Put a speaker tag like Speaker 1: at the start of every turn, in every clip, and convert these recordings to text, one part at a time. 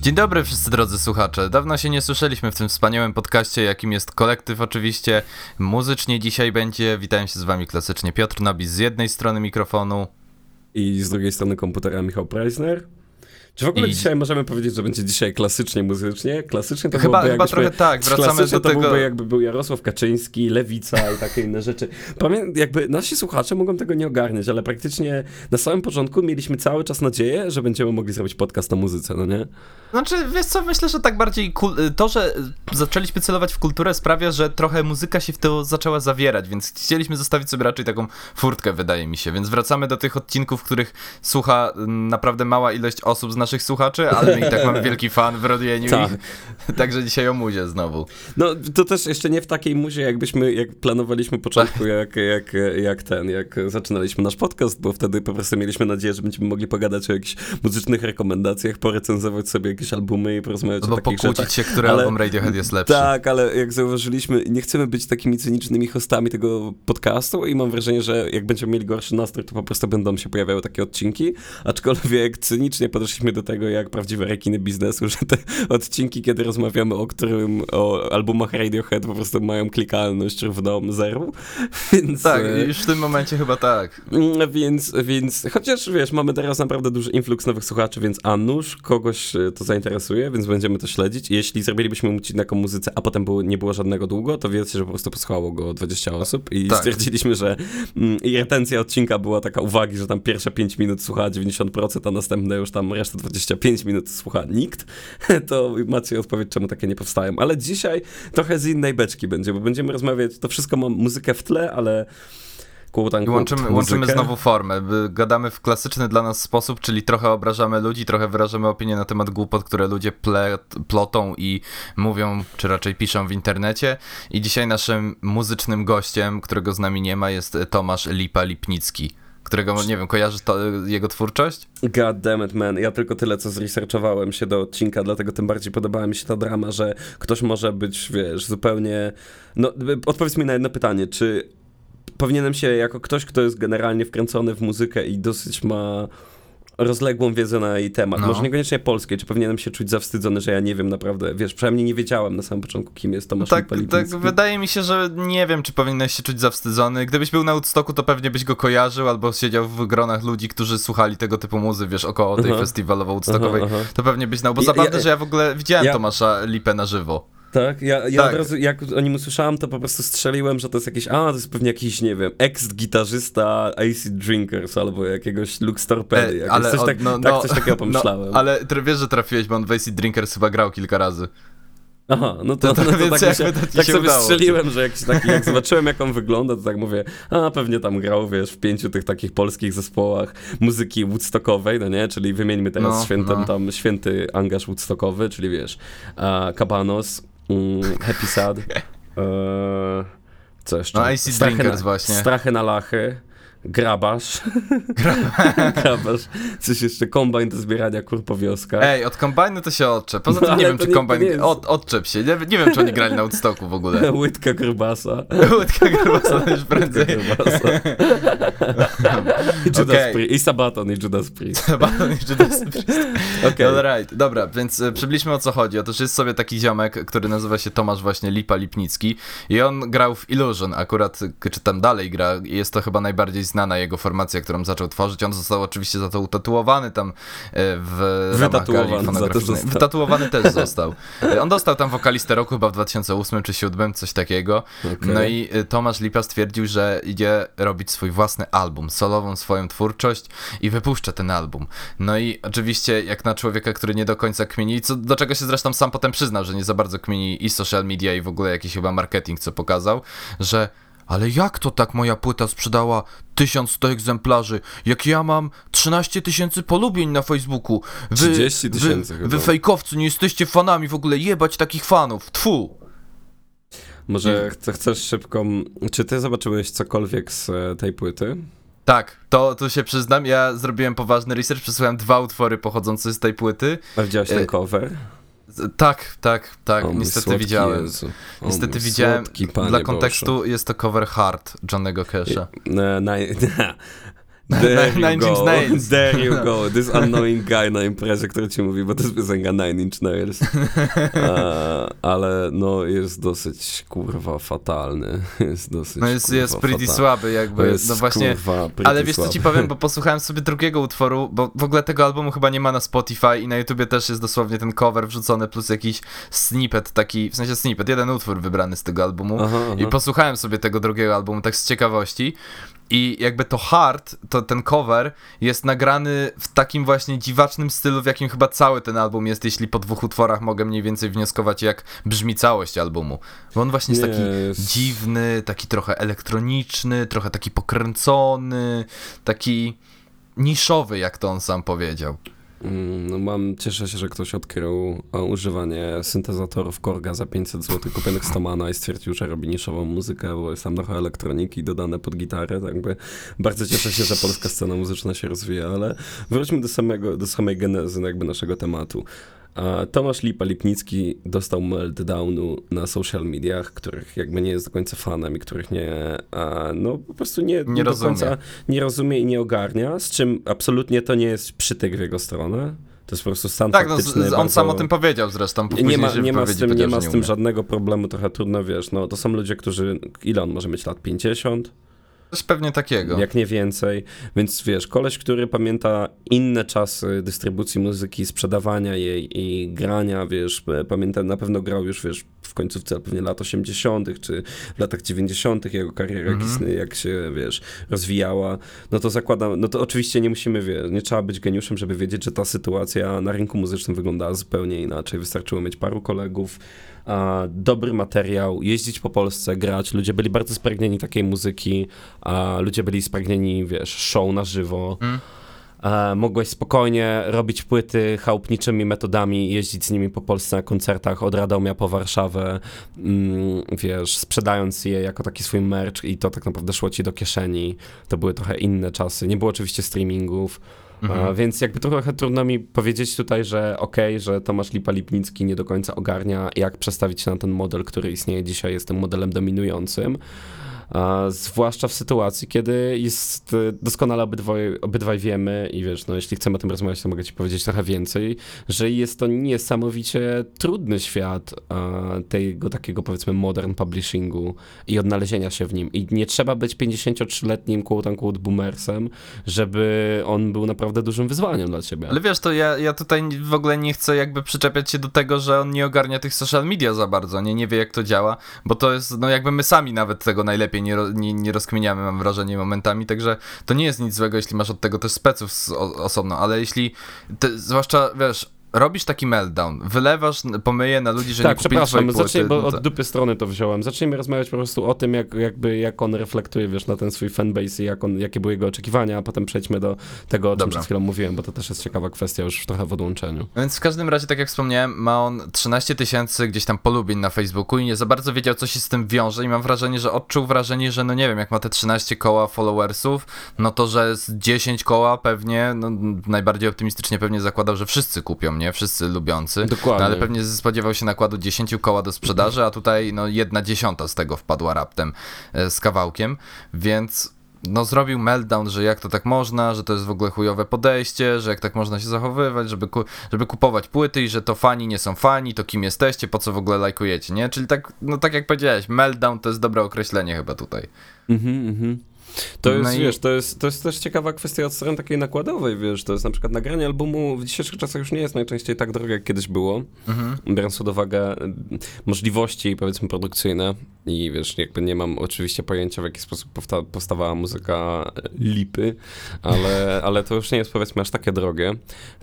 Speaker 1: Dzień dobry wszyscy drodzy słuchacze. Dawno się nie słyszeliśmy w tym wspaniałym podcaście, jakim jest kolektyw oczywiście. Muzycznie dzisiaj będzie. Witam się z wami klasycznie Piotr Nobis z jednej strony mikrofonu.
Speaker 2: I z drugiej strony komputera Michał Preisner. Czy w ogóle I... dzisiaj możemy powiedzieć, że będzie dzisiaj klasycznie muzycznie? Klasycznie to
Speaker 1: chyba,
Speaker 2: byłoby
Speaker 1: chyba trochę tak, wracamy do
Speaker 2: to
Speaker 1: tego.
Speaker 2: byłby jakby był Jarosław Kaczyński, Lewica i takie inne rzeczy. Pamię jakby nasi słuchacze mogą tego nie ogarniać, ale praktycznie na samym początku mieliśmy cały czas nadzieję, że będziemy mogli zrobić podcast o muzyce, no nie?
Speaker 1: Znaczy, wiesz co, myślę, że tak bardziej to, że zaczęliśmy celować w kulturę sprawia, że trochę muzyka się w to zaczęła zawierać, więc chcieliśmy zostawić sobie raczej taką furtkę, wydaje mi się. Więc wracamy do tych odcinków, w których słucha naprawdę mała ilość osób z naszych słuchaczy, ale my i tak mamy wielki fan w robieniu tak. Także dzisiaj o muzie znowu.
Speaker 2: No, to też jeszcze nie w takiej muzie, jakbyśmy, jak planowaliśmy początku, jak, jak, jak ten, jak zaczynaliśmy nasz podcast, bo wtedy po prostu mieliśmy nadzieję, że będziemy mogli pogadać o jakichś muzycznych rekomendacjach, porecenzować sobie jakieś albumy i porozmawiać
Speaker 1: Albo
Speaker 2: o takich
Speaker 1: pokłócić
Speaker 2: rzeczach.
Speaker 1: się, który ale, album Radiohead jest lepszy.
Speaker 2: Tak, ale jak zauważyliśmy, nie chcemy być takimi cynicznymi hostami tego podcastu i mam wrażenie, że jak będziemy mieli gorszy nastrój, to po prostu będą się pojawiały takie odcinki, aczkolwiek cynicznie podeszliśmy do tego, jak prawdziwe rekiny biznesu, że te odcinki, kiedy rozmawiamy o którym, o albumach Radiohead po prostu mają klikalność równą zeru, więc...
Speaker 1: Tak, e, już w tym momencie chyba tak.
Speaker 2: Mm, więc, więc, chociaż wiesz, mamy teraz naprawdę duży influx nowych słuchaczy, więc a nuż kogoś e, to zainteresuje, więc będziemy to śledzić. Jeśli zrobilibyśmy odcinek o muzyce, a potem było, nie było żadnego długo, to wiecie, że po prostu posłuchało go 20 osób i tak. stwierdziliśmy, że mm, i retencja odcinka była taka uwagi, że tam pierwsze 5 minut słucha 90%, a następne już tam resztę 25 minut słucha nikt, to macie odpowiedź, czemu takie nie powstają. Ale dzisiaj trochę z innej beczki będzie, bo będziemy rozmawiać, to wszystko ma muzykę w tle, ale
Speaker 1: i łączymy, łączymy znowu formę. Gadamy w klasyczny dla nas sposób, czyli trochę obrażamy ludzi, trochę wyrażamy opinię na temat głupot, które ludzie ple, plotą i mówią, czy raczej piszą w internecie. I dzisiaj naszym muzycznym gościem, którego z nami nie ma, jest Tomasz Lipa-Lipnicki którego, nie wiem, kojarzysz jego twórczość?
Speaker 2: God damn it, man. Ja tylko tyle, co zresearchowałem się do odcinka, dlatego tym bardziej podobała mi się ta drama, że ktoś może być, wiesz, zupełnie... No, odpowiedz mi na jedno pytanie, czy powinienem się jako ktoś, kto jest generalnie wkręcony w muzykę i dosyć ma rozległą wiedzę na jej temat. No. Może niekoniecznie polskie, czy powinienem się czuć zawstydzony, że ja nie wiem naprawdę, wiesz, przynajmniej nie wiedziałem na samym początku, kim jest Tomasz
Speaker 1: tak, tak, wydaje mi się, że nie wiem, czy powinieneś się czuć zawstydzony. Gdybyś był na Woodstocku, to pewnie byś go kojarzył, albo siedział w gronach ludzi, którzy słuchali tego typu muzy, wiesz, około tej aha. festiwalowo-woodstockowej, to pewnie byś znał, bo zabawne, ja, że ja w ogóle widziałem ja, Tomasza Lipę na żywo.
Speaker 2: Tak, ja, ja tak. od razu jak o nim usłyszałem, to po prostu strzeliłem, że to jest jakiś, a to jest pewnie jakiś, nie wiem, ex-gitarzysta AC Drinkers albo jakiegoś Lux Torpedy, e, ale coś, tak, no, tak, no, coś takiego no, pomyślałem.
Speaker 1: No, ale wiesz, że trafiłeś, bo on w AC Drinkers chyba grał kilka razy.
Speaker 2: Aha, no to, to, no to tak, się, tak sobie udało. strzeliłem, że jakiś taki, jak zobaczyłem jak on wygląda, to tak mówię, a pewnie tam grał, wiesz, w pięciu tych takich polskich zespołach muzyki woodstockowej, no nie, czyli wymieńmy teraz no, świętem no. tam święty angaż woodstockowy, czyli wiesz, uh, Cabanos, Mm, happy Sad. Eee, co jeszcze?
Speaker 1: No, AC Drinkers na, właśnie.
Speaker 2: Strachy na lachy. Grabasz. Grabasz. Coś jeszcze, kombajn do zbierania kur po wioskach.
Speaker 1: Ej, od kombajnu to się odczep. Poza no, tym no, nie wiem, czy nie, kombajn... Jest... Od, odczep się. Nie, nie, wiem, czy oni grali na Woodstocku w ogóle.
Speaker 2: Łydka grubasa.
Speaker 1: Łydka grubasa to już prędzej.
Speaker 2: I Judas okay. Priest. I Sabaton i Judas Priest.
Speaker 1: Sabaton i Judas Priest. Okay. All right. Dobra, więc e, przybliżmy o co chodzi. Otóż jest sobie taki ziomek, który nazywa się Tomasz właśnie Lipa Lipnicki i on grał w Illusion akurat, czy tam dalej gra. Jest to chyba najbardziej znana jego formacja, którą zaczął tworzyć. On został oczywiście za to utatuowany tam e, w
Speaker 2: Wytatuowany,
Speaker 1: gali Wytatuowany też został. E, on dostał tam wokalistę roku chyba w 2008 czy 2007, coś takiego. Okay. No i e, Tomasz Lipa stwierdził, że idzie robić swój własny album, solową swoją twórczość i wypuszcza ten album. No i oczywiście jak na człowieka, który nie do końca kmieni, co, do czego się zresztą sam potem przyznał, że nie za bardzo kmieni i social media i w ogóle jakiś chyba marketing, co pokazał, że ale jak to tak moja płyta sprzedała 1100 egzemplarzy, jak ja mam 13 tysięcy polubień na Facebooku?
Speaker 2: Wy, 30 tysięcy
Speaker 1: wy, wy fejkowcy, nie jesteście fanami w ogóle, jebać takich fanów, tfu.
Speaker 2: Może chcesz szybką... Czy ty zobaczyłeś cokolwiek z e, tej płyty?
Speaker 1: Tak, to, to się przyznam, ja zrobiłem poważny research, przesłuchałem dwa utwory pochodzące z tej płyty.
Speaker 2: A widziałeś ten e, cover?
Speaker 1: Tak, tak, tak, o, niestety widziałem. Jezu. O, niestety widziałem. Dla kontekstu Boże. jest to cover Hard Johnnego Casha.
Speaker 2: Na, There you go. There you go. This unknowing guy na imprezie, który ci mówi, bo to jest piosenka Nine Inch Nails. Ale no jest dosyć, kurwa, fatalny. Jest dosyć,
Speaker 1: No jest,
Speaker 2: kurwa,
Speaker 1: jest pretty słaby jakby,
Speaker 2: Jest,
Speaker 1: no właśnie...
Speaker 2: kurwa,
Speaker 1: Ale wiesz co ci powiem, bo posłuchałem sobie drugiego utworu, bo w ogóle tego albumu chyba nie ma na Spotify i na YouTubie też jest dosłownie ten cover wrzucony plus jakiś snippet taki, w sensie snippet, jeden utwór wybrany z tego albumu
Speaker 2: Aha,
Speaker 1: i
Speaker 2: aha.
Speaker 1: posłuchałem sobie tego drugiego albumu tak z ciekawości i jakby to hard, to ten cover jest nagrany w takim właśnie dziwacznym stylu, w jakim chyba cały ten album jest, jeśli po dwóch utworach mogę mniej więcej wnioskować jak brzmi całość albumu. Bo on właśnie jest taki dziwny, taki trochę elektroniczny, trochę taki pokręcony, taki niszowy, jak to on sam powiedział.
Speaker 2: Mm, No mam, cieszę się, że ktoś odkrył e, używanie syntezatorów Korga za 500 zł kupionych z Tomana i stwierdził, że robi niszową muzykę, bo jest tam trochę elektroniki dodane pod gitarę, tak jakby bardzo cieszę się, że polska scena muzyczna się rozwija, ale wróćmy do, samego, do samej genezy jakby naszego tematu. Tomasz Lipa-Lipnicki dostał meltdownu na social mediach, których jakby nie jest do końca fanem i których nie, no po prostu nie, nie, do
Speaker 1: rozumie.
Speaker 2: końca nie rozumie i nie ogarnia, z czym absolutnie to nie jest przytyk w jego stronę. To jest po prostu stan
Speaker 1: Tak, no, z, on
Speaker 2: bardzo-
Speaker 1: sam o tym powiedział zresztą.
Speaker 2: Nie ma, nie ma z tym, nie ma z tym żadnego problemu, trochę trudno, wiesz, no to są ludzie, którzy, ile on może mieć lat, 50?
Speaker 1: Coś pewnie takiego.
Speaker 2: Jak nie więcej. Więc wiesz, koleś, który pamięta inne czasy dystrybucji muzyki, sprzedawania jej i grania, wiesz, p- pamięta, na pewno grał już, wiesz, w końcówce pewnie lat 80., czy w latach 90., jego kariera jak, istnieje, jak się, wiesz, rozwijała, no to zakładam, no to oczywiście nie musimy, wiesz, nie trzeba być geniuszem, żeby wiedzieć, że ta sytuacja na rynku muzycznym wyglądała zupełnie inaczej. Wystarczyło mieć paru kolegów, a, dobry materiał, jeździć po Polsce, grać. Ludzie byli bardzo spragnieni takiej muzyki, a ludzie byli spragnieni, wiesz, show na żywo.
Speaker 1: Mm.
Speaker 2: E, mogłeś spokojnie robić płyty chałupniczymi metodami, jeździć z nimi po Polsce na koncertach od Radomia po Warszawę, mm, wiesz, sprzedając je jako taki swój merch i to tak naprawdę szło ci do kieszeni. To były trochę inne czasy. Nie było oczywiście streamingów.
Speaker 1: Mhm.
Speaker 2: A, więc jakby trochę trudno mi powiedzieć tutaj, że okej, że Tomasz Lipa-Lipnicki nie do końca ogarnia, jak przestawić się na ten model, który istnieje dzisiaj, jest tym modelem dominującym. Zwłaszcza w sytuacji, kiedy jest e, doskonale obydwoje, obydwaj wiemy i wiesz, no jeśli chcemy o tym rozmawiać, to mogę ci powiedzieć trochę więcej, że jest to niesamowicie trudny świat tego takiego powiedzmy modern publishingu i odnalezienia się w nim. I nie trzeba być 53-letnim quote unquote boomersem, żeby on był naprawdę dużym wyzwaniem dla ciebie.
Speaker 1: Ale wiesz, to ja, ja tutaj w ogóle nie chcę jakby przyczepiać się do tego, że on nie ogarnia tych social media za bardzo, nie, nie wie jak to działa, bo to jest, no jakby my sami nawet tego najlepiej nie, ro, nie, nie rozkminiamy, mam wrażenie momentami, także to nie jest nic złego, jeśli masz od tego też speców z, o, osobno, ale jeśli, te, zwłaszcza, wiesz, robisz taki meltdown, wylewasz pomyje na ludzi, że nie
Speaker 2: tak,
Speaker 1: kupili
Speaker 2: przepraszam, zacznij, bo
Speaker 1: no
Speaker 2: od dupy strony to wziąłem. Zacznijmy rozmawiać po prostu o tym, jak, jakby, jak on reflektuje, wiesz, na ten swój fanbase i jak on, jakie były jego oczekiwania, a potem przejdźmy do tego, o czym
Speaker 1: Dobra.
Speaker 2: przed chwilą mówiłem, bo to też jest ciekawa kwestia już trochę w odłączeniu.
Speaker 1: Więc w każdym razie, tak jak wspomniałem, ma on 13 tysięcy gdzieś tam polubień na Facebooku i nie za bardzo wiedział, co się z tym wiąże i mam wrażenie, że odczuł wrażenie, że no nie wiem, jak ma te 13 koła followersów, no to, że z 10 koła pewnie, no najbardziej optymistycznie pewnie zakładał, że wszyscy kupią, nie? Wszyscy lubiący.
Speaker 2: Dokładnie.
Speaker 1: No, ale pewnie spodziewał się nakładu 10 koła do sprzedaży, a tutaj no jedna dziesiąta z tego wpadła raptem e, z kawałkiem, więc no zrobił meltdown, że jak to tak można, że to jest w ogóle chujowe podejście, że jak tak można się zachowywać, żeby, ku, żeby kupować płyty i że to fani nie są fani, to kim jesteście, po co w ogóle lajkujecie, nie? Czyli tak, no tak jak powiedziałeś, meltdown to jest dobre określenie chyba tutaj.
Speaker 2: Mhm, mhm. To jest,
Speaker 1: No i-
Speaker 2: wiesz, to jest, to jest też ciekawa kwestia od strony takiej nakładowej, wiesz, to jest na przykład nagranie albumu w dzisiejszych czasach już nie jest najczęściej tak drogie, jak kiedyś było,
Speaker 1: Mhm.
Speaker 2: biorąc pod uwagę y, możliwości, powiedzmy, produkcyjne i wiesz, jakby nie mam oczywiście pojęcia, w jaki sposób powsta- powstawała muzyka lipy, ale, ale to już nie jest, powiedzmy, aż takie drogie.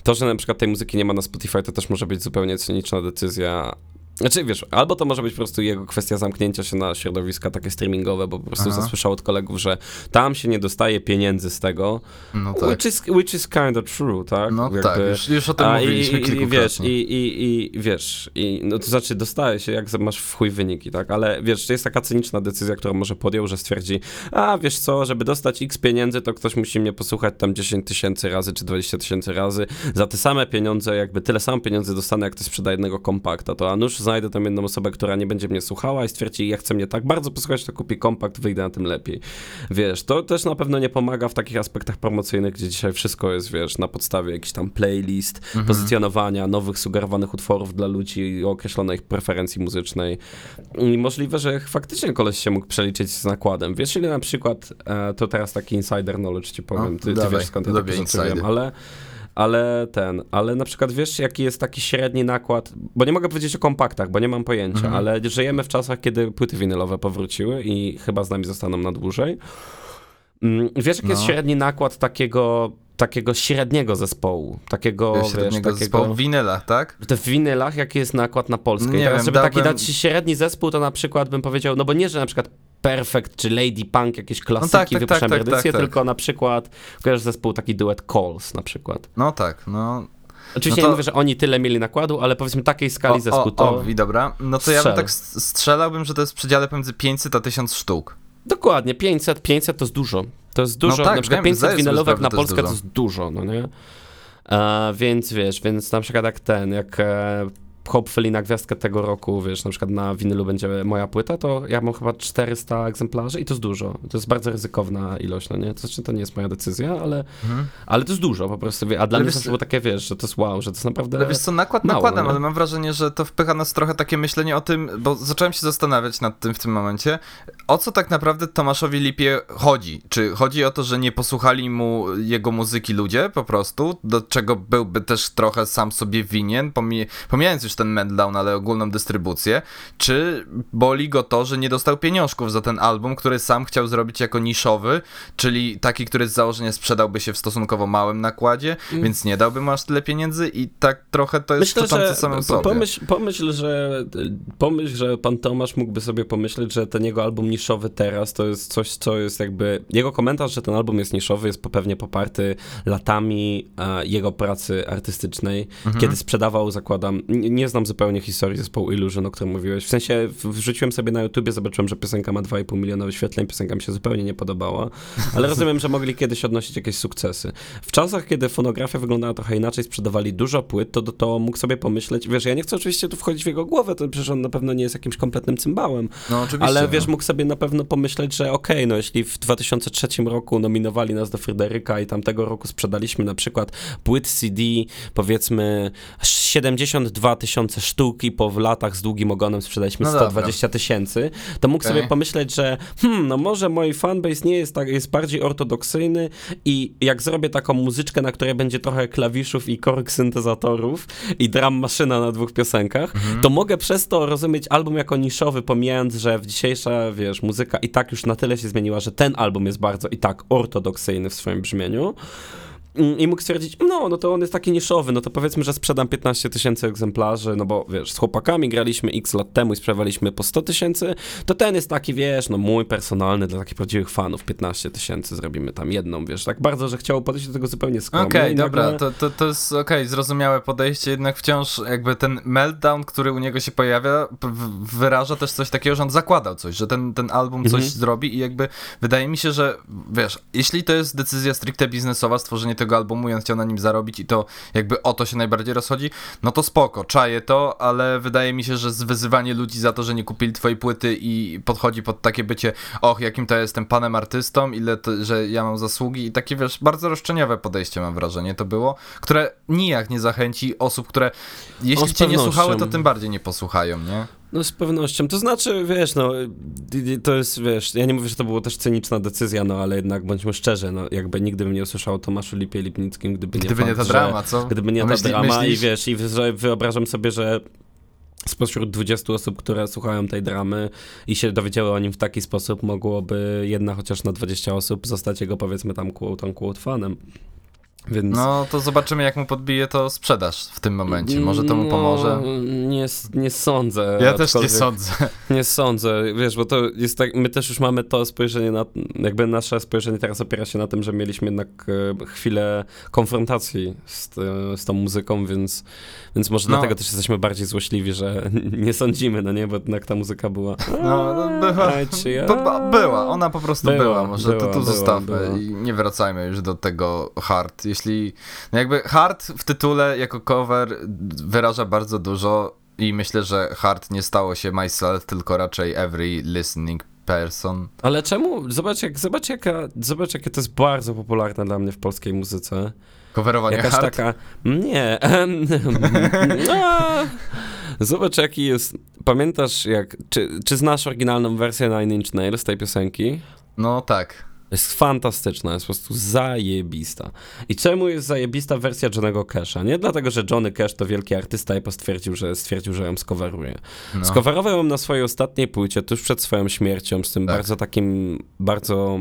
Speaker 2: To, że na przykład tej muzyki nie ma na Spotify, to też może być zupełnie cyniczna decyzja znaczy, wiesz, albo to może być po prostu jego kwestia zamknięcia się na środowiska takie streamingowe, bo po prostu
Speaker 1: Aha.
Speaker 2: zasłyszał od kolegów, że tam się nie dostaje pieniędzy z tego,
Speaker 1: No tak.
Speaker 2: which, is, which is kind of true, tak?
Speaker 1: No tak, już, już o tym
Speaker 2: A,
Speaker 1: mówiliśmy
Speaker 2: i, wiesz, i, i, i wiesz, i, no to znaczy dostaje się, jak masz w chuj wyniki, tak? Ale wiesz, to jest taka cyniczna decyzja, którą może podjął, że stwierdzi, a wiesz co, żeby dostać x pieniędzy, to ktoś musi mnie posłuchać tam 10 tysięcy razy, czy 20 tysięcy razy. Za te same pieniądze, jakby tyle samo pieniędzy dostanę, jak ktoś sprzeda jednego kompakta, to a nuż znajdę tam jedną osobę, która nie będzie mnie słuchała i stwierdzi, ja chcę mnie tak bardzo posłuchać, to kupi kompakt, wyjdę na tym lepiej. Wiesz, to też na pewno nie pomaga w takich aspektach promocyjnych, gdzie dzisiaj wszystko jest, wiesz, na podstawie jakichś tam playlist, mhm. pozycjonowania, nowych sugerowanych utworów dla ludzi o określonej preferencji muzycznej. I możliwe, że faktycznie koleś się mógł przeliczyć z nakładem. Wiesz, ile na przykład, e, to teraz taki insider knowledge ci powiem, ty, ty wiesz skąd ja takie rzeczy wiem, ale ale ten, ale na przykład wiesz, jaki jest taki średni nakład, bo nie mogę powiedzieć o kompaktach, bo nie mam pojęcia, mhm. ale żyjemy w czasach, kiedy płyty winylowe powróciły i chyba z nami zostaną na dłużej. Mm, wiesz, jaki no. jest średni nakład takiego takiego średniego zespołu, takiego,
Speaker 1: wiesz, średniego takiego... zespołu w winylach, tak?
Speaker 2: W winylach, jaki jest nakład na Polskę. Nie I teraz, wiem, żeby dałbym... taki dać średni zespół, to na przykład bym powiedział, no bo nie, że na przykład Perfect czy Lady Punk, jakieś klasyki, no tak, tak, tak, tak, edycję, tak, tylko na przykład, kojarzysz zespół taki duet Calls na przykład.
Speaker 1: No tak, no...
Speaker 2: Oczywiście no to... nie mówię, że oni tyle mieli nakładu, ale powiedzmy takiej skali o, zespół to...
Speaker 1: O, i dobra, no to strzel. ja bym tak strzelałbym, że to jest w przedziale pomiędzy 500 a 1000 sztuk.
Speaker 2: Dokładnie, 500, 500 to jest dużo. To jest dużo, no tak, na przykład wiem, 500 winylówek na Polskę to jest dużo, no nie? E, więc wiesz, więc na przykład jak ten, jak e, hopefully na gwiazdkę tego roku, wiesz, na przykład na winylu będzie moja płyta, to ja mam chyba 400 egzemplarzy i to jest dużo. To jest bardzo ryzykowna ilość, no nie? To znaczy, to nie jest moja decyzja, ale, mhm. ale to jest dużo po prostu. A dla ale mnie to było takie, wiesz, że to jest wow, że to jest naprawdę
Speaker 1: Ale wiesz co, nakład mało, nakładam, no ale mam wrażenie, że to wpycha nas trochę takie myślenie o tym, bo zacząłem się zastanawiać nad tym w tym momencie, o co tak naprawdę Tomaszowi Lipie chodzi? Czy chodzi o to, że nie posłuchali mu jego muzyki ludzie po prostu, do czego byłby też trochę sam sobie winien, pomijając już ten meltdown, ale ogólną dystrybucję, czy boli go to, że nie dostał pieniążków za ten album, który sam chciał zrobić jako niszowy, czyli taki, który z założenia sprzedałby się w stosunkowo małym nakładzie, mm. więc nie dałby mu aż tyle pieniędzy i tak trochę to jest Myślę, że samym sobie.
Speaker 2: Pomyśl, pomyśl, że, pomyśl, że pan Tomasz mógłby sobie pomyśleć, że ten jego album niszowy teraz to jest coś, co jest jakby... Jego komentarz, że ten album jest niszowy jest pewnie poparty latami jego pracy artystycznej, mhm. kiedy sprzedawał, zakładam, nie, nie znam zupełnie historii zespołu Illusion, o którym mówiłeś. W sensie wrzuciłem sobie na YouTubie, zobaczyłem, że piosenka ma 2,5 miliona wyświetleń, piosenka mi się zupełnie nie podobała, ale rozumiem, że mogli kiedyś odnosić jakieś sukcesy. W czasach, kiedy fonografia wyglądała trochę inaczej, sprzedawali dużo płyt, to, to mógł sobie pomyśleć, wiesz, ja nie chcę oczywiście tu wchodzić w jego głowę, to przecież on na pewno nie jest jakimś kompletnym cymbałem, no, oczywiście, ale wiesz, no. mógł sobie na pewno pomyśleć, że okej, okay, no jeśli w 2003 roku nominowali nas do Fryderyka i tamtego roku sprzedaliśmy na przykład płyt CD, powiedzmy 72 tysiące sztuk i po latach z długim ogonem sprzedaliśmy no 120 tysięcy, to mógł okay. sobie pomyśleć, że hmm, no może mój fanbase nie jest tak, jest bardziej ortodoksyjny i jak zrobię taką muzyczkę, na której będzie trochę klawiszów i korek syntezatorów i drum maszyna na dwóch piosenkach, mhm. to mogę przez to rozumieć album jako niszowy, pomijając, że w dzisiejsza, wiesz, muzyka i tak już na tyle się zmieniła, że ten album jest bardzo i tak ortodoksyjny w swoim brzmieniu. Mm, i mógł stwierdzić, no, no to on jest taki niszowy, no to powiedzmy, że sprzedam 15 tysięcy egzemplarzy, no bo wiesz, z chłopakami graliśmy x lat temu i sprzedawaliśmy po 100 tysięcy, to ten jest taki, wiesz, no mój personalny dla takich prawdziwych fanów, 15 tysięcy zrobimy tam jedną, wiesz, tak bardzo, że chciał podejść do tego zupełnie skromnie.
Speaker 1: Okej, okay, dobra, to, to, to jest okej, okay, zrozumiałe podejście, jednak wciąż jakby ten meltdown, który u niego się pojawia, wyraża też coś takiego, że on zakładał coś, że ten, ten album coś mhm. zrobi i jakby wydaje mi się, że wiesz, jeśli to jest decyzja stricte biznesowa, stworzenie tego tego albumu i on chciał na nim zarobić i to jakby o to się najbardziej rozchodzi, no to spoko, czaję to, ale wydaje mi się, że zwyzywanie ludzi za to, że nie kupili twojej płyty i podchodzi pod takie bycie, och, jakim to jestem panem artystą, ile to, że ja mam zasługi i takie, wiesz, bardzo roszczeniowe podejście mam wrażenie to było, które nijak nie zachęci osób, które jeśli cię nie słuchały, to tym bardziej nie posłuchają, nie?
Speaker 2: No z pewnością. To znaczy, wiesz, no, to jest, wiesz, ja nie mówię, że to była też cyniczna decyzja, no, ale jednak bądźmy szczerzy, no, jakby nigdy bym nie usłyszał o Tomaszu Lipie Lipnickim, gdyby nie
Speaker 1: Gdyby fakt, nie ta drama, co?
Speaker 2: Gdyby nie ta drama myślisz? i wiesz, i wyobrażam sobie, że spośród 20 osób, które słuchają tej dramy i się dowiedziały o nim w taki sposób, mogłoby jedna chociaż na 20 osób zostać jego, powiedzmy tam, quote quote fanem.
Speaker 1: Więc... No to zobaczymy, jak mu podbije to sprzedaż w tym momencie. Może to mu no, pomoże.
Speaker 2: nie, nie sądzę.
Speaker 1: Ja też nie sądzę.
Speaker 2: Nie sądzę, wiesz, bo to jest tak, my też już mamy to spojrzenie na, jakby nasze spojrzenie teraz opiera się na tym, że mieliśmy jednak e, chwilę konfrontacji z, z tą muzyką, więc, więc może no. dlatego też jesteśmy bardziej złośliwi, że nie sądzimy, no nie, bo jednak ta muzyka była.
Speaker 1: No, no była, była, ona po prostu była, była. może była, to tu zostawmy i nie wracajmy już do tego hard jeśli, no jakby Hard w tytule jako cover wyraża bardzo dużo I myślę, że Hard nie stało się myself, tylko raczej every listening person.
Speaker 2: Ale czemu? Zobacz, jak, zobacz, jaka, zobacz jakie to jest bardzo popularne dla mnie w polskiej muzyce.
Speaker 1: Coverowanie
Speaker 2: Jakaś
Speaker 1: Hard?
Speaker 2: taka. Nie. no, zobacz, jaki jest. Pamiętasz, jak. Czy, czy znasz oryginalną wersję Nine Inch Nails tej piosenki?
Speaker 1: No tak.
Speaker 2: Jest fantastyczna, jest po prostu zajebista. I czemu jest zajebista wersja Johnego Casha? Nie dlatego, że Johnny Cash to wielki artysta i postwierdził, że stwierdził, że ją skoweruje.
Speaker 1: No.
Speaker 2: Skowerował ją na swojej ostatniej płycie, tuż przed swoją śmiercią, z tym
Speaker 1: Tak.
Speaker 2: bardzo takim, bardzo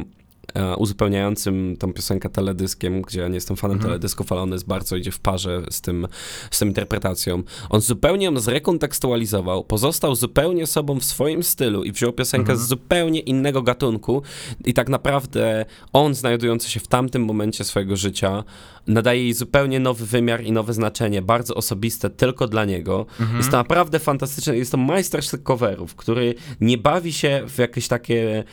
Speaker 2: uzupełniającym tą piosenkę teledyskiem, gdzie ja nie jestem fanem
Speaker 1: Mhm.
Speaker 2: teledysków, ale on jest bardzo idzie w parze z tym, z tą interpretacją. On zupełnie ją zrekontekstualizował, pozostał zupełnie sobą w swoim stylu i wziął piosenkę
Speaker 1: Mhm.
Speaker 2: z zupełnie innego gatunku i tak naprawdę on, znajdujący się w tamtym momencie swojego życia, nadaje jej zupełnie nowy wymiar i nowe znaczenie, bardzo osobiste tylko dla niego.
Speaker 1: Mhm.
Speaker 2: Jest to naprawdę fantastyczne, jest to majstersztyk coverów, który nie bawi się w jakieś takie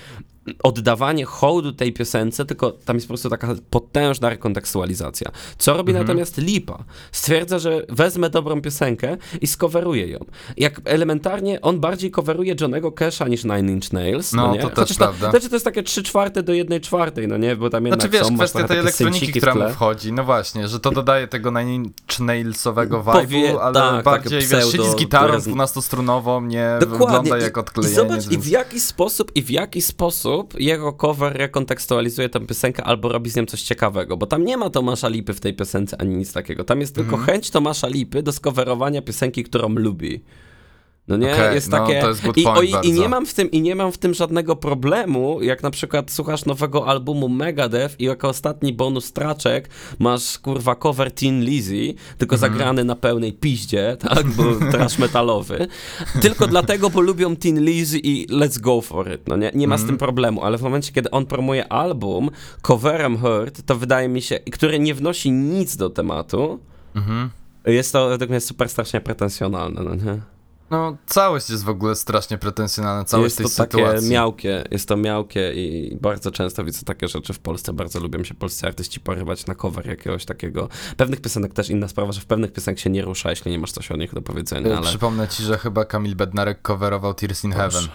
Speaker 2: oddawanie hołdu tej piosence, tylko tam jest po prostu taka potężna rekontekstualizacja. Co robi
Speaker 1: Mhm.
Speaker 2: natomiast Lipa? Stwierdza, że wezmę dobrą piosenkę i skoweruję ją. Jak elementarnie on bardziej coveruje Johnego Casha niż Nine Inch Nails, no,
Speaker 1: No,
Speaker 2: nie?
Speaker 1: to też
Speaker 2: Chociaż
Speaker 1: prawda.
Speaker 2: To, znaczy to jest takie 3 czwarte do 1 czwartej, no nie? Bo tam jednak
Speaker 1: Znaczy wiesz,
Speaker 2: są,
Speaker 1: kwestia tej elektroniki, która mu wchodzi, no właśnie, że to dodaje tego Nine Inch Nailsowego vibe'u,
Speaker 2: Powie-
Speaker 1: ale
Speaker 2: tak,
Speaker 1: bardziej,
Speaker 2: takie
Speaker 1: wiesz, siedzi z gitarą
Speaker 2: rezn-
Speaker 1: 12-strunową, nie
Speaker 2: Dokładnie.
Speaker 1: wygląda
Speaker 2: I-
Speaker 1: jak
Speaker 2: I
Speaker 1: odklejenie.
Speaker 2: zobacz, i w jaki sposób, i w jaki sposób jego cover rekontekstualizuje tę piosenkę albo robi z nią coś ciekawego, bo tam nie ma Tomasza Lipy w tej piosence ani nic takiego. Tam jest tylko
Speaker 1: Mhm.
Speaker 2: chęć Tomasza Lipy do skowerowania piosenki, którą lubi. No nie,
Speaker 1: Okej,
Speaker 2: jest
Speaker 1: no,
Speaker 2: takie.
Speaker 1: to jest
Speaker 2: I, o, i, I nie mam w tym i nie mam w tym żadnego problemu, jak na przykład słuchasz nowego albumu Megadeth i jako ostatni bonus traczek masz kurwa cover Teen Lizzy, tylko
Speaker 1: Mhm.
Speaker 2: zagrany na pełnej piździe, tak, bo trash metalowy. Tylko dlatego, bo lubią Teen Lizzy i let's go for it, no nie, nie ma
Speaker 1: Mhm.
Speaker 2: z tym problemu, ale w momencie, kiedy on promuje album coverem Hurt, to wydaje mi się, który nie wnosi nic do tematu,
Speaker 1: Mhm.
Speaker 2: jest to według mnie super strasznie pretensjonalne, no nie?
Speaker 1: No, całość jest w ogóle strasznie pretensjonalna, całość
Speaker 2: jest to takie
Speaker 1: sytuacji.
Speaker 2: miałkie, jest to miałkie i bardzo często widzę takie rzeczy w Polsce. Bardzo lubią się polscy artyści porywać na cover jakiegoś takiego. Pewnych piosenek też inna sprawa, że w pewnych piosenkach się nie rusza, jeśli nie masz coś o nich do powiedzenia, ale...
Speaker 1: Przypomnę ci, że chyba Kamil Bednarek coverował Tears in Heaven.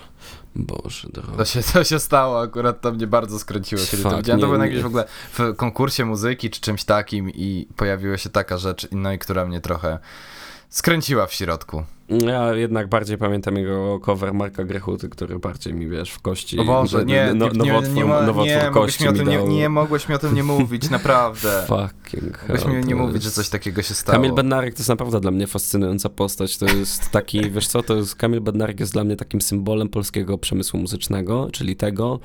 Speaker 2: Boże
Speaker 1: To
Speaker 2: drogi.
Speaker 1: się, to się stało, akurat to mnie bardzo skręciło, kiedy to
Speaker 2: Fuck,
Speaker 1: widziałem. To było jakimś w ogóle w konkursie muzyki czy czymś takim i pojawiła się taka rzecz, no i która mnie trochę skręciła w środku.
Speaker 2: Ja jednak bardziej pamiętam jego cover Marka Grechuty, który bardziej mi, wiesz, w kości...
Speaker 1: O Boże, nie,
Speaker 2: no,
Speaker 1: nie, nie,
Speaker 2: nowotwór,
Speaker 1: nie, ma-
Speaker 2: nowotwór
Speaker 1: nie,
Speaker 2: kości
Speaker 1: mi o
Speaker 2: mi
Speaker 1: tym nie,
Speaker 2: dał.
Speaker 1: nie mogłeś mi o tym nie mówić, naprawdę.
Speaker 2: Fucking hell,
Speaker 1: Mogłeś mi nie mówić,
Speaker 2: jest-
Speaker 1: że coś takiego się stało.
Speaker 2: Kamil Bednarek to jest naprawdę dla mnie fascynująca postać. To jest taki, wiesz co, to jest, Kamil Bednarek jest dla mnie takim symbolem polskiego przemysłu muzycznego, czyli tego,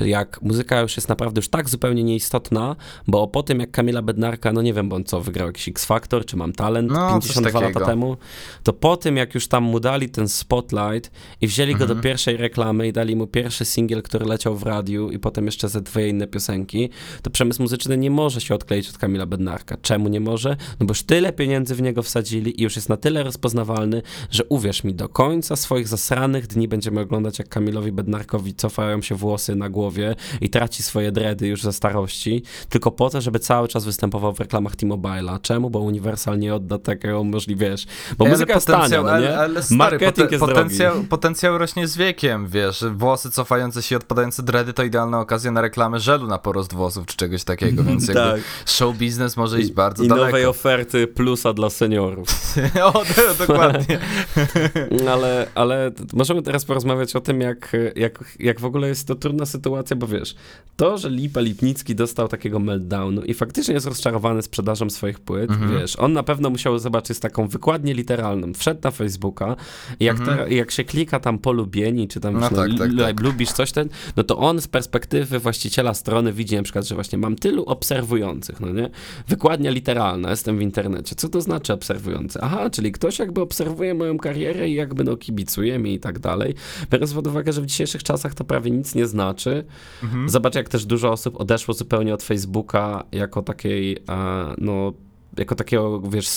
Speaker 2: jak muzyka już jest naprawdę już tak zupełnie nieistotna, bo po tym jak Kamila Bednarka, no nie wiem, bo on co, wygrał jakiś X-Factor, czy Mam Talent
Speaker 1: No, coś
Speaker 2: 52 lata temu, to po tym jak już tam mu dali ten spotlight i wzięli go
Speaker 1: Mhm.
Speaker 2: do pierwszej reklamy i dali mu pierwszy singiel, który leciał w radiu i potem jeszcze ze dwie inne piosenki, to przemysł muzyczny nie może się odkleić od Kamila Bednarka. Czemu nie może? No bo już tyle pieniędzy w niego wsadzili i już jest na tyle rozpoznawalny, że uwierz mi, do końca swoich zasranych dni będziemy oglądać, jak Kamilowi Bednarkowi cofają się włosy na głowie i traci swoje dredy już ze starości, tylko po to, żeby cały czas występował w reklamach T-Mobile'a. Czemu? Bo Universal nie odda takiego możliwie, wiesz, bo muzyka jest tania, no nie?
Speaker 1: Ale, stary,
Speaker 2: Marketing
Speaker 1: poten-
Speaker 2: jest
Speaker 1: potencjał,
Speaker 2: drogi.
Speaker 1: potencjał rośnie z wiekiem, wiesz. Włosy cofające się i odpadające dredy to idealna okazja na reklamę żelu na porost włosów czy czegoś takiego, więc jakby
Speaker 2: Tak.
Speaker 1: show biznes może iść bardzo
Speaker 2: I
Speaker 1: daleko.
Speaker 2: nowej oferty plusa dla seniorów.
Speaker 1: o, dokładnie.
Speaker 2: Ale, ale możemy teraz porozmawiać o tym, jak, jak, jak w ogóle jest to trudna sytuacja, bo wiesz, to, że Lipa Lipnicki dostał takiego meltdownu i faktycznie jest rozczarowany sprzedażą swoich płyt,
Speaker 1: Mhm.
Speaker 2: wiesz, on na pewno musiał zobaczyć taką wykładnię literalną, wszedł na Facebooka jak,
Speaker 1: Mhm.
Speaker 2: te, jak się klika tam polubieni, czy tam
Speaker 1: No
Speaker 2: no,
Speaker 1: tak, tak, tak.
Speaker 2: lubisz coś ten, no to on z perspektywy właściciela strony widzi na przykład, że właśnie mam tylu obserwujących, no nie? Wykładnia literalna, jestem w internecie. Co to znaczy obserwujący? Aha, czyli ktoś jakby obserwuje moją karierę i jakby no kibicuje mi i tak dalej. Biorąc pod uwagę, że w dzisiejszych czasach to prawie nic nie znaczy.
Speaker 1: Mhm.
Speaker 2: Zobacz, jak też dużo osób odeszło zupełnie od Facebooka jako takiej, e, no, jako takiego, wiesz,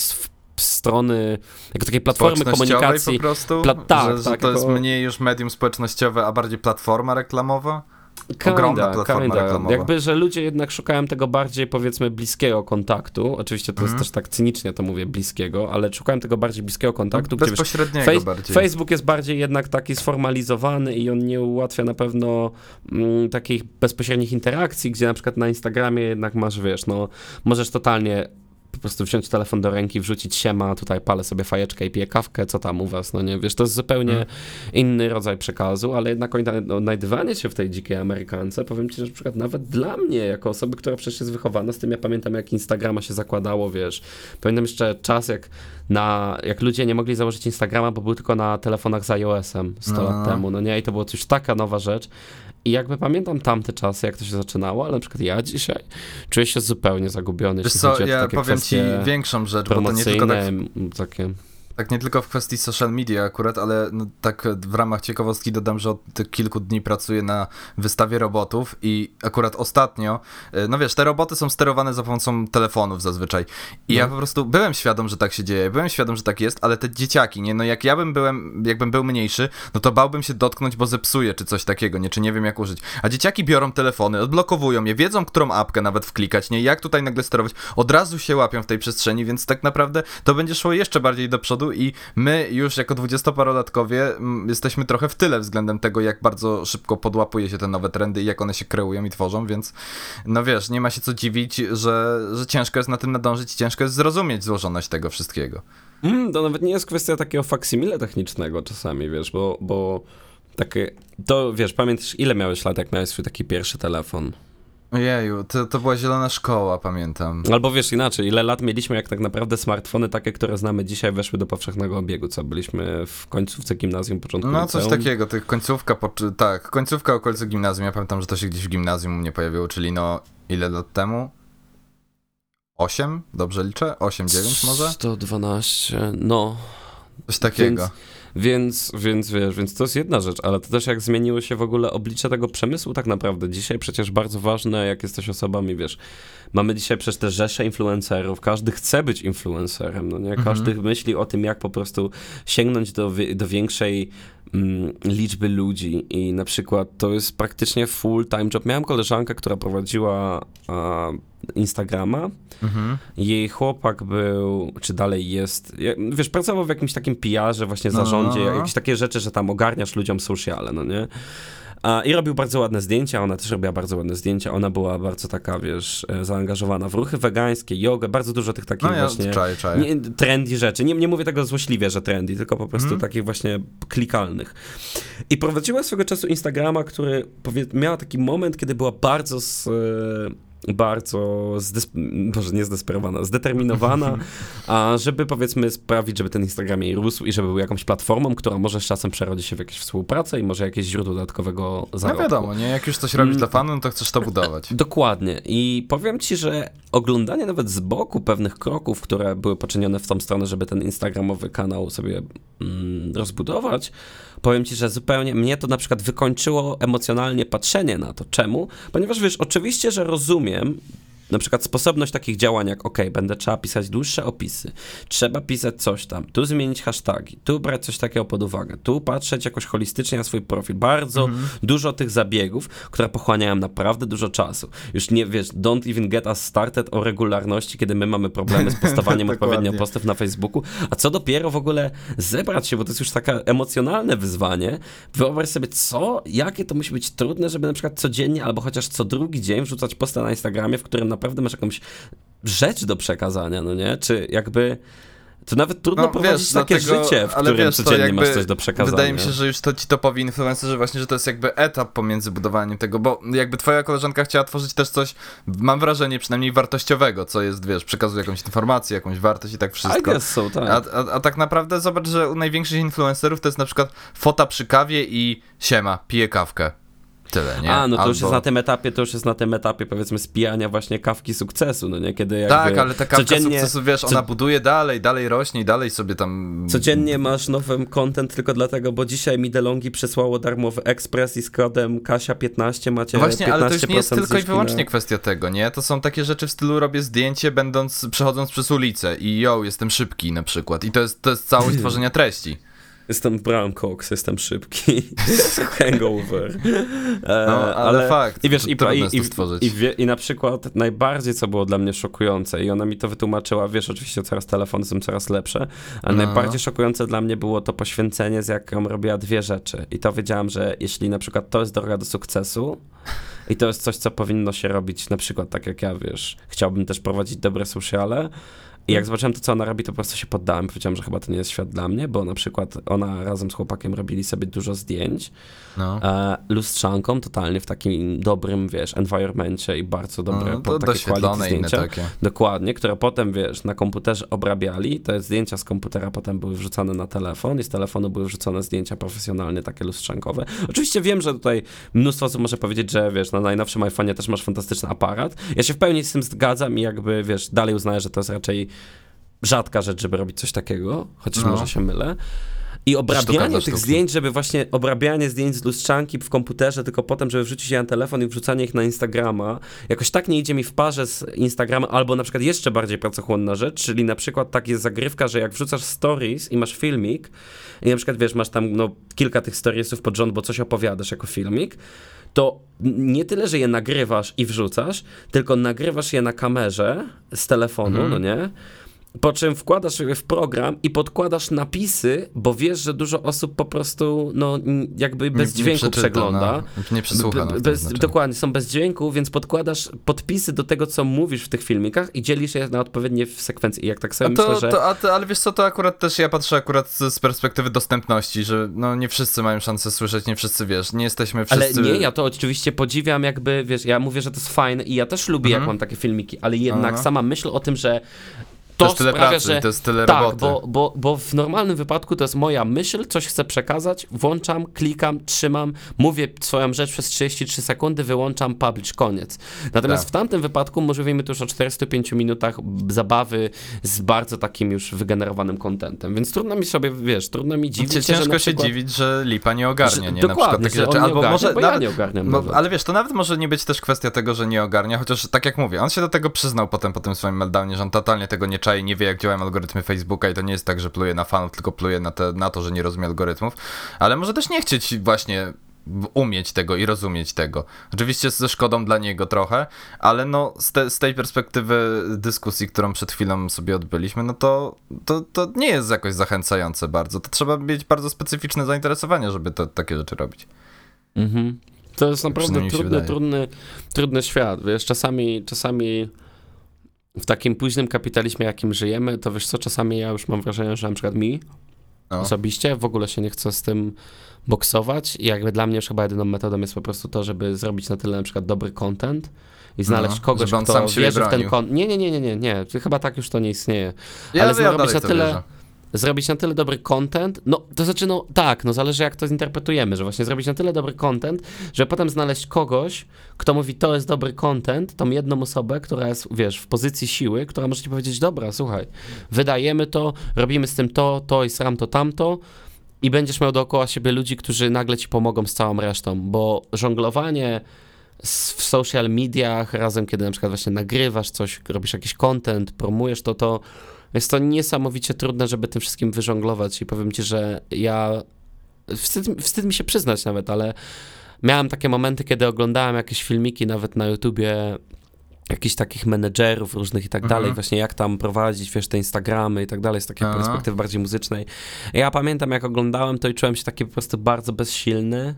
Speaker 2: strony, jako takiej platformy komunikacji.
Speaker 1: po prostu?
Speaker 2: Pla- tak,
Speaker 1: że, że
Speaker 2: tak,
Speaker 1: to jest
Speaker 2: jako-
Speaker 1: mniej już medium społecznościowe, a bardziej platforma reklamowa? ogromna platforma
Speaker 2: kinda.
Speaker 1: reklamowa.
Speaker 2: Jakby, że ludzie jednak szukają tego bardziej, powiedzmy, bliskiego kontaktu. Oczywiście to
Speaker 1: Mhm.
Speaker 2: jest też tak cynicznie to mówię, bliskiego, ale szukają tego bardziej bliskiego kontaktu, wiesz,
Speaker 1: Bezpośredniego bardziej.
Speaker 2: Facebook jest bardziej jednak taki sformalizowany i on nie ułatwia na pewno mm, takich bezpośrednich interakcji, gdzie na przykład na Instagramie jednak masz, wiesz, no, możesz totalnie po prostu wziąć telefon do ręki, wrzucić siema, tutaj palę sobie fajeczkę i piję kawkę, co tam u was, no nie, wiesz, to jest zupełnie
Speaker 1: Mm.
Speaker 2: inny rodzaj przekazu, ale jednak odna- odnajdywanie się w tej dzikiej Amerykance, powiem ci, że na przykład nawet dla mnie, jako osoby, która przecież jest wychowana z tym, ja pamiętam jak Instagrama się zakładało, wiesz, pamiętam jeszcze czas, jak na, jak ludzie nie mogli założyć Instagrama, bo był tylko na telefonach z iOS-em 100
Speaker 1: No,
Speaker 2: lat
Speaker 1: no.
Speaker 2: temu, no nie, i to było coś taka nowa rzecz, i jakby pamiętam tamte czasy, jak to się zaczynało, ale na przykład ja dzisiaj czuję się zupełnie zagubiony,
Speaker 1: Wiesz co, ja powiem ci większą rzecz, bo to nie tylko tak
Speaker 2: takie...
Speaker 1: Tak nie tylko w kwestii social media akurat, ale no, tak w ramach ciekawostki dodam, że od kilku dni pracuję na wystawie robotów i akurat ostatnio, y, no wiesz, te roboty są sterowane za pomocą telefonów zazwyczaj. I
Speaker 2: No.
Speaker 1: ja po prostu byłem świadom, że tak się dzieje, byłem świadom, że tak jest, ale te dzieciaki, nie, no jak ja bym byłem, jakbym był mniejszy, no to bałbym się dotknąć, bo zepsuje, czy coś takiego, nie, czy nie wiem jak użyć. A dzieciaki biorą telefony, odblokowują je, wiedzą, którą apkę nawet wklikać, nie, jak tutaj nagle sterować, od razu się łapią w tej przestrzeni, więc tak naprawdę to będzie szło jeszcze bardziej do przodu i my już jako dwudziestoparolatkowie jesteśmy trochę w tyle względem tego, jak bardzo szybko podłapuje się te nowe trendy i jak one się kreują i tworzą, więc no wiesz, nie ma się co dziwić, że, że ciężko jest na tym nadążyć i ciężko jest zrozumieć złożoność tego wszystkiego.
Speaker 2: Mm, to nawet nie jest kwestia takiego faksimile technicznego czasami, wiesz, bo, bo takie, to wiesz, pamiętasz ile miałeś lat, jak miałeś swój taki pierwszy telefon?
Speaker 1: Ojeju, to, to była zielona szkoła, pamiętam.
Speaker 2: Albo wiesz inaczej, ile lat mieliśmy, jak tak naprawdę smartfony takie, które znamy dzisiaj, weszły do powszechnego obiegu, co byliśmy w końcówce gimnazjum, początku
Speaker 1: No coś
Speaker 2: liceum?
Speaker 1: takiego, tych końcówka, po, tak, końcówka okolicy gimnazjum, ja pamiętam, że to się gdzieś w gimnazjum u mnie pojawiło, czyli no ile lat temu? 8? Dobrze liczę? 8, 9 może?
Speaker 2: 112, no,
Speaker 1: Coś takiego.
Speaker 2: Więc, więc wiesz, więc to jest jedna rzecz, ale to też jak zmieniło się w ogóle oblicze tego przemysłu tak naprawdę. Dzisiaj przecież bardzo ważne, jak jesteś osobami, wiesz, mamy dzisiaj przecież te rzesze influencerów, każdy chce być influencerem, no nie? Każdy myśli o tym, jak po prostu sięgnąć do, do większej liczby ludzi i na przykład to jest praktycznie full-time job. Miałem koleżankę, która prowadziła a, Instagrama,
Speaker 1: Mhm.
Speaker 2: jej chłopak był, czy dalej jest, wiesz, pracował w jakimś takim PR-ze, właśnie
Speaker 1: No, no,
Speaker 2: zarządzie,
Speaker 1: no, no.
Speaker 2: jakieś takie rzeczy, że tam ogarniasz ludziom sociale, no nie? I robił bardzo ładne zdjęcia, ona też robiła bardzo ładne zdjęcia, ona była bardzo taka, wiesz, e, zaangażowana w ruchy wegańskie, jogę, bardzo dużo tych takich
Speaker 1: No ja
Speaker 2: właśnie
Speaker 1: czaję, czaję.
Speaker 2: nie, trendy rzeczy. Nie, nie mówię tego złośliwie, że trendy, tylko po prostu
Speaker 1: Mhm.
Speaker 2: takich właśnie klikalnych. I prowadziła swego czasu Instagrama, który powie, miała taki moment, kiedy była bardzo z, e, bardzo może nie zdesperowana, zdeterminowana, a żeby powiedzmy sprawić, żeby ten Instagram jej rósł i żeby był jakąś platformą, która może z czasem przerodzi się w jakąś współpracę i może jakieś źródło dodatkowego
Speaker 1: No
Speaker 2: zarobku.
Speaker 1: wiadomo, nie? Jak już coś robisz
Speaker 2: Mm.
Speaker 1: dla fanu, no to chcesz to budować.
Speaker 2: Dokładnie. I powiem ci, że oglądanie nawet z boku pewnych kroków, które były poczynione w tą stronę, żeby ten instagramowy kanał sobie mm, rozbudować, powiem ci, że zupełnie mnie to na przykład wykończyło emocjonalnie patrzenie na to. Czemu? Ponieważ wiesz, oczywiście, że rozumiem na przykład sposobność takich działań, jak ok, będę trzeba pisać dłuższe opisy, trzeba pisać coś tam, tu zmienić hasztagi, tu brać coś takiego pod uwagę, tu patrzeć jakoś holistycznie na swój profil. Bardzo dużo tych zabiegów, które pochłaniają naprawdę dużo czasu. Już nie wiesz, don't even get us started o regularności, kiedy my mamy problemy z postowaniem
Speaker 1: Dokładnie.
Speaker 2: odpowiednio postów na Facebooku, a co dopiero w ogóle zebrać się, bo to jest już takie emocjonalne wyzwanie. Wyobraź sobie, co, jakie to musi być trudne, żeby na przykład codziennie albo chociaż co drugi dzień wrzucać posta na Instagramie, w którym naprawdę masz jakąś rzecz do przekazania, no nie? Czy jakby... To nawet trudno
Speaker 1: No,
Speaker 2: prowadzić
Speaker 1: wiesz,
Speaker 2: takie
Speaker 1: dlatego-
Speaker 2: życie, w którym
Speaker 1: wiesz,
Speaker 2: codziennie masz coś do przekazania.
Speaker 1: Wydaje mi się, że już to ci topowi influencerzy właśnie, że to jest jakby etap pomiędzy budowaniem tego, bo jakby twoja koleżanka chciała tworzyć też coś, mam wrażenie, przynajmniej wartościowego, co jest, wiesz, przekazuje jakąś informację, jakąś wartość i tak
Speaker 2: I
Speaker 1: wszystko.
Speaker 2: guess so, tak.
Speaker 1: A, a, a tak naprawdę zobacz, że u największych influencerów to jest na przykład fota przy kawie i siema, piję kawkę. Tyle, nie?
Speaker 2: A, no to już jest
Speaker 1: Albo-
Speaker 2: na tym etapie, to już jest na tym etapie powiedzmy spijania właśnie kawki sukcesu, no nie? Kiedy jakby
Speaker 1: Tak, ale ta kawka
Speaker 2: codziennie,
Speaker 1: sukcesu, wiesz,
Speaker 2: co-
Speaker 1: ona buduje dalej, dalej rośnie i dalej sobie tam...
Speaker 2: Codziennie masz nowy content tylko dlatego, bo dzisiaj mi DeLonghi przysłało darmowy ekspres i z kodem Kasia15 macie
Speaker 1: Właśnie,
Speaker 2: 15%
Speaker 1: ale to już nie jest tylko i wyłącznie
Speaker 2: na...
Speaker 1: kwestia tego, nie? To są takie rzeczy w stylu robię zdjęcie, będąc, przechodząc przez ulicę i yo, jestem szybki na przykład. I to jest, to jest całość tworzenia treści.
Speaker 2: Jestem Brown Cox, jestem szybki. Hangover.
Speaker 1: E, no, ale, ale, fakt.
Speaker 2: I wiesz, i, i, i, i, i, na przykład najbardziej, co było dla mnie szokujące, i ona mi to wytłumaczyła, wiesz, oczywiście coraz telefony są coraz lepsze, ale no. najbardziej szokujące dla mnie było to poświęcenie, z jaką robiła dwie rzeczy. I to wiedziałam, że jeśli na przykład to jest droga do sukcesu, i to jest coś, co powinno się robić, na przykład tak jak ja, wiesz, chciałbym też prowadzić dobre sociale, i jak zobaczyłem to, co ona robi, to po prostu się poddałem. Powiedziałem, że chyba to nie jest świat dla mnie, bo na przykład ona razem z chłopakiem robili sobie dużo zdjęć no. e, lustrzanką, totalnie w takim dobrym, wiesz, environmencie i bardzo dobre no,
Speaker 1: to takie quality zdjęcia. Takie.
Speaker 2: Dokładnie, które potem, wiesz, na komputerze obrabiali. Te zdjęcia z komputera potem były wrzucane na telefon i z telefonu były wrzucone zdjęcia profesjonalnie, takie lustrzankowe. Oczywiście wiem, że tutaj mnóstwo osób może powiedzieć, że wiesz, na najnowszym iPhone'ie też masz fantastyczny aparat. Ja się w pełni z tym zgadzam i jakby, wiesz, dalej uznaję, że to jest raczej rzadka rzecz, żeby robić coś takiego, chociaż no. może się mylę. I obrabianie tych zdjęć, żeby właśnie obrabianie zdjęć z lustrzanki w komputerze, tylko potem, żeby wrzucić je na telefon i wrzucanie ich na Instagrama, jakoś tak nie idzie mi w parze z Instagrama, albo na przykład jeszcze bardziej pracochłonna rzecz, czyli na przykład tak jest zagrywka, że jak wrzucasz stories i masz filmik i na przykład wiesz, masz tam no, kilka tych storiesów pod rząd, bo coś opowiadasz jako filmik, to nie tyle, że je nagrywasz i wrzucasz, tylko nagrywasz je na kamerze z telefonu, mm. no nie? Po czym wkładasz je w program i podkładasz napisy, bo wiesz, że dużo osób po prostu no, jakby bez nie, dźwięku nie przegląda.
Speaker 1: No, nie przesłucha.
Speaker 2: Bez, dokładnie, są bez dźwięku, więc podkładasz podpisy do tego, co mówisz w tych filmikach i dzielisz je na odpowiednie sekwencje. I jak tak sobie
Speaker 1: to,
Speaker 2: myślę, że...
Speaker 1: To, to, ale wiesz co, to akurat też ja patrzę akurat z perspektywy dostępności, że no nie wszyscy mają szansę słyszeć, nie wszyscy, wiesz, nie jesteśmy wszyscy...
Speaker 2: Ale nie, ja to oczywiście podziwiam jakby, wiesz, ja mówię, że to jest fajne i ja też lubię, mhm. jak mam takie filmiki, ale jednak Aha. sama myśl o tym, że
Speaker 1: to, to jest tyle sprawia, pracy, że, to jest tyle
Speaker 2: tak,
Speaker 1: roboty.
Speaker 2: Bo, bo, bo w normalnym wypadku to jest moja myśl, coś chcę przekazać, włączam, klikam, trzymam, mówię swoją rzecz przez 33 sekundy, wyłączam, publish, koniec. Natomiast tak. w tamtym wypadku mówimy tu już o 45 minutach zabawy z bardzo takim już wygenerowanym kontentem, więc trudno mi sobie, wiesz, trudno mi dziwić
Speaker 1: się, Ciężko się dziwić, że lipa nie ogarnia, że, nie? Na przykład takie rzeczy.
Speaker 2: Albo ogarnia, może nawet, ja nie ogarniam bo,
Speaker 1: Ale wiesz, to nawet może nie być też kwestia tego, że nie ogarnia, chociaż tak jak mówię, on się do tego przyznał potem po tym swoim meltdownie, że on totalnie tego nie czai, nie wie jak działają algorytmy Facebooka i to nie jest tak, że pluje na fanów, tylko pluje na, te, na to, że nie rozumie algorytmów, ale może też nie chcieć właśnie umieć tego i rozumieć tego. Oczywiście ze szkodą dla niego trochę, ale no z, te, z tej perspektywy dyskusji, którą przed chwilą sobie odbyliśmy, no to, to, to nie jest jakoś zachęcające bardzo. To trzeba mieć bardzo specyficzne zainteresowanie, żeby to, takie rzeczy robić.
Speaker 2: Mhm. To jest naprawdę trudny, trudny, trudny świat. Wiesz, czasami, czasami w takim późnym kapitalizmie, jakim żyjemy, to wiesz co, czasami ja już mam wrażenie, że na przykład mi no. osobiście w ogóle się nie chce z tym boksować i jakby dla mnie już chyba jedyną metodą jest po prostu to, żeby zrobić na tyle na przykład dobry content i znaleźć no, kogoś, kto wierzy w ten content. Nie, nie, nie, nie, nie, nie, chyba tak już to nie istnieje.
Speaker 1: Ja, Ale ja zrobić na tyle... Wierzę
Speaker 2: zrobić na tyle dobry content, no to znaczy, no tak, no zależy jak to zinterpretujemy, że właśnie zrobić na tyle dobry content, że potem znaleźć kogoś, kto mówi, to jest dobry content, tą jedną osobę, która jest, wiesz, w pozycji siły, która może ci powiedzieć, dobra, słuchaj, wydajemy to, robimy z tym to, to i sram to, tamto, i będziesz miał dookoła siebie ludzi, którzy nagle ci pomogą z całą resztą, bo żonglowanie w social mediach razem, kiedy na przykład właśnie nagrywasz coś, robisz jakiś content, promujesz to, to jest to niesamowicie trudne, żeby tym wszystkim wyżonglować i powiem ci, że ja wstyd, wstyd mi się przyznać nawet, ale miałem takie momenty, kiedy oglądałem jakieś filmiki nawet na YouTubie jakichś takich menedżerów różnych i tak mhm. dalej, właśnie jak tam prowadzić, wiesz, te Instagramy i tak dalej, z takiej Aha. perspektywy bardziej muzycznej. Ja pamiętam, jak oglądałem to i czułem się taki po prostu bardzo bezsilny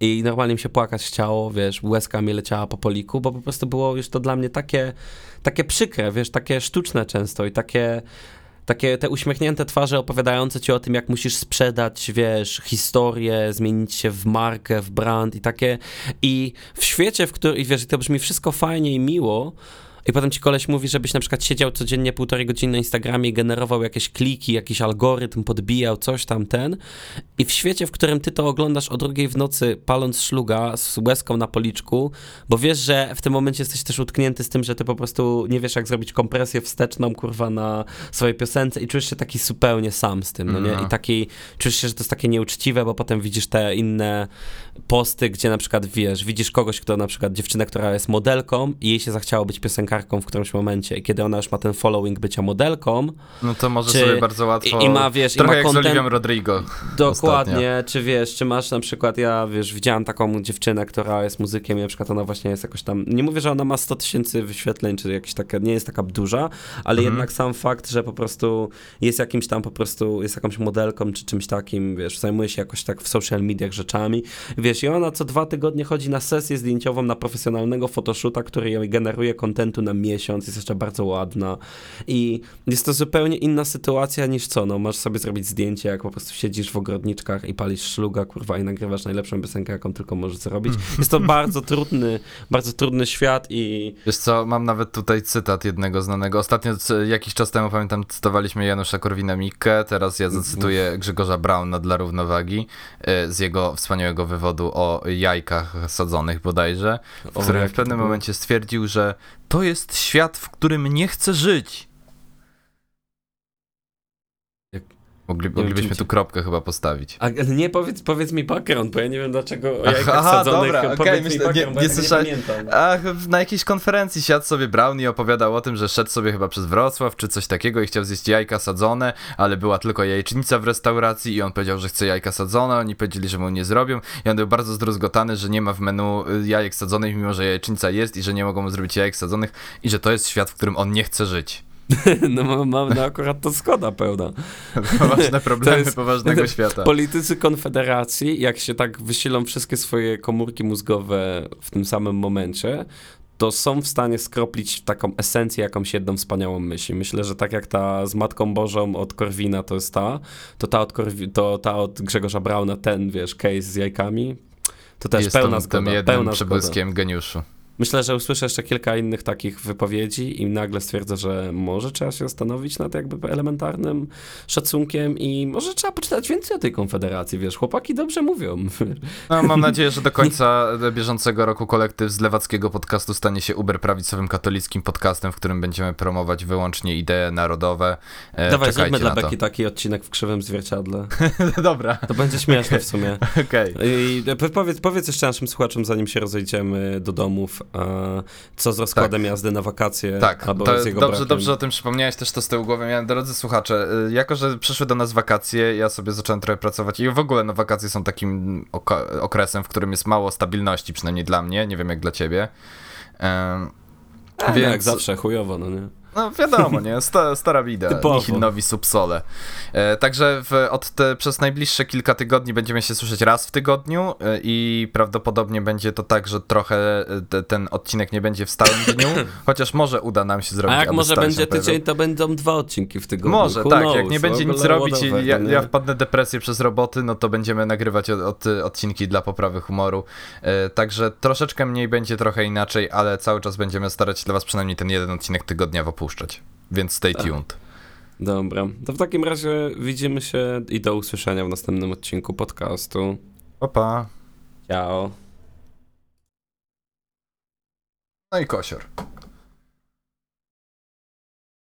Speaker 2: i normalnie mi się płakać chciało, wiesz, łezka mi leciała po poliku, bo po prostu było już to dla mnie takie, takie przykre, wiesz, takie sztuczne często i takie takie te uśmiechnięte twarze opowiadające ci o tym, jak musisz sprzedać, wiesz, historię, zmienić się w markę, w brand i takie. I w świecie, w którym, wiesz, to brzmi wszystko fajnie i miło, i potem ci koleś mówi, żebyś na przykład siedział codziennie półtorej godziny na Instagramie i generował jakieś kliki, jakiś algorytm, podbijał coś tam, ten. I w świecie, w którym ty to oglądasz o drugiej w nocy, paląc szluga z łezką na policzku, bo wiesz, że w tym momencie jesteś też utknięty z tym, że ty po prostu nie wiesz, jak zrobić kompresję wsteczną, kurwa, na swojej piosence i czujesz się taki zupełnie sam z tym, no nie? I mhm. taki, czujesz się, że to jest takie nieuczciwe, bo potem widzisz te inne posty, gdzie na przykład, wiesz, widzisz kogoś, kto na przykład, dziewczynę, która jest modelką i jej się zachciało być piosenką piosenkarką w którymś momencie i kiedy ona już ma ten following bycia modelką,
Speaker 1: No to może
Speaker 2: Czy-
Speaker 1: sobie bardzo łatwo...
Speaker 2: i, i ma, wiesz, i
Speaker 1: Trochę
Speaker 2: ma
Speaker 1: jak z
Speaker 2: content,
Speaker 1: Olivią Rodrigo.
Speaker 2: Dokładnie, czy wiesz, czy masz na przykład, ja wiesz, widziałam taką dziewczynę, która jest muzykiem i na przykład ona właśnie jest jakoś tam, nie mówię, że ona ma 100 tysięcy wyświetleń, czy jakieś takie, nie jest taka duża, ale
Speaker 1: Mhm.
Speaker 2: jednak sam fakt, że po prostu jest jakimś tam po prostu, jest jakąś modelką, czy czymś takim, wiesz, zajmuje się jakoś tak w social mediach rzeczami, wiesz, i ona co dwa tygodnie chodzi na sesję zdjęciową, na profesjonalnego photoshoota, który jej generuje kontentu na miesiąc, jest jeszcze bardzo ładna i jest to zupełnie inna sytuacja niż co, no masz sobie zrobić zdjęcie, jak po prostu siedzisz w ogrodniczkach i palisz szluga, kurwa, i nagrywasz najlepszą piosenkę, jaką tylko możesz zrobić. Jest to bardzo trudny, bardzo trudny świat i
Speaker 1: Wiesz co, mam nawet tutaj cytat jednego znanego. Ostatnio jakiś czas temu, pamiętam, cytowaliśmy Janusza Korwina-Mikke, teraz ja zacytuję Grzegorza Brauna dla równowagi e, z jego wspaniałego wywodu o jajkach sadzonych bodajże, w którym w pewnym
Speaker 2: było?
Speaker 1: momencie stwierdził, że to jest świat, w którym nie chcę żyć.
Speaker 2: Jak-
Speaker 1: Mogli, moglibyśmy tu kropkę chyba postawić.
Speaker 2: A nie, powiedz, powiedz mi background, bo ja nie wiem dlaczego o jajkach
Speaker 1: aha,
Speaker 2: sadzonych,
Speaker 1: dobra,
Speaker 2: powiedz
Speaker 1: myślę- nie-
Speaker 2: bo
Speaker 1: nie
Speaker 2: tak
Speaker 1: słyszałem-
Speaker 2: nie pamiętam.
Speaker 1: Ach, na jakiejś konferencji siadł sobie Brown i opowiadał o tym, że szedł sobie chyba przez Wrocław czy coś takiego i chciał zjeść jajka sadzone, ale była tylko jajecznica w restauracji i on powiedział, że chce jajka sadzone, oni powiedzieli, że mu nie zrobią i on był bardzo zdruzgotany, że nie ma w menu y, jajek sadzonych, mimo że jajecznica jest i że nie mogą mu zrobić jajek sadzonych i że to jest świat, w którym on nie chce żyć.
Speaker 2: No mam, mam no akurat to zgoda pełna.
Speaker 1: Poważne problemy
Speaker 2: jest-
Speaker 1: poważnego świata.
Speaker 2: Politycy Konfederacji, jak się tak wysilą wszystkie swoje komórki mózgowe w tym samym momencie, to są w stanie skroplić taką esencję, jakąś jedną wspaniałą myśl. Myślę, że tak jak ta z Matką Bożą od Korwina to jest ta, to ta od, Korwi- to ta od Grzegorza Brauna, ten, wiesz, case z jajkami, to też
Speaker 1: jest
Speaker 2: pełna
Speaker 1: tą,
Speaker 2: zgoda,
Speaker 1: tym jednym
Speaker 2: pełna zgoda.
Speaker 1: przebłyskiem geniuszu.
Speaker 2: Myślę, że usłyszę jeszcze kilka innych takich wypowiedzi i nagle stwierdzę, że może trzeba się zastanowić nad jakby elementarnym szacunkiem i może trzeba poczytać więcej o tej konfederacji, wiesz, chłopaki dobrze mówią.
Speaker 1: No, mam nadzieję, że do końca bieżącego roku kolektyw z lewackiego podcastu stanie się uber prawicowym katolickim podcastem, w którym będziemy promować wyłącznie idee narodowe. E,
Speaker 2: Dawaj, zróbmy dla. Beki taki odcinek w krzywym zwierciadle.
Speaker 1: Dobra,
Speaker 2: To będzie śmieszne w sumie.
Speaker 1: okej.
Speaker 2: I po- powiedz, powiedz jeszcze naszym słuchaczom, zanim się rozejdziemy do domów, co z rozkładem jazdy na wakacje
Speaker 1: Tak,
Speaker 2: albo
Speaker 1: to
Speaker 2: z jego
Speaker 1: dobrze,
Speaker 2: brakiem.
Speaker 1: dobrze o tym przypomniałeś, też to z tyłu głowy miałem. Drodzy słuchacze, y, jako że przyszły do nas wakacje, ja sobie zacząłem trochę pracować i w ogóle no, wakacje są takim okresem, w którym jest mało stabilności, przynajmniej dla mnie, nie wiem jak dla ciebie. Em,
Speaker 2: A,
Speaker 1: więc-
Speaker 2: Jak zawsze, chujowo, no nie?
Speaker 1: No wiadomo, nie? Sta, stara bida. Nihil novi subsole. E, także w, od te, przez najbliższe kilka tygodni będziemy się słyszeć raz w tygodniu e, i prawdopodobnie będzie to tak, że trochę e, te, ten odcinek nie będzie w stałym dniu, chociaż może uda nam się zrobić,
Speaker 2: A jak może będzie tydzień, to będą dwa odcinki w tygodniu.
Speaker 1: Może,
Speaker 2: Who
Speaker 1: tak,
Speaker 2: knows?
Speaker 1: jak nie będzie
Speaker 2: W
Speaker 1: nic robić i ja, ja wpadnę depresję przez roboty, no to będziemy nagrywać od, od, odcinki dla poprawy humoru. E, także troszeczkę mniej będzie, trochę inaczej, ale cały czas będziemy starać się dla was przynajmniej ten jeden odcinek tygodniowo puszczać. Więc stay
Speaker 2: Tak.
Speaker 1: tuned.
Speaker 2: Dobra, to w takim razie widzimy się i do usłyszenia w następnym odcinku podcastu.
Speaker 1: Pa, pa.
Speaker 2: Ciao.
Speaker 1: No i kosior.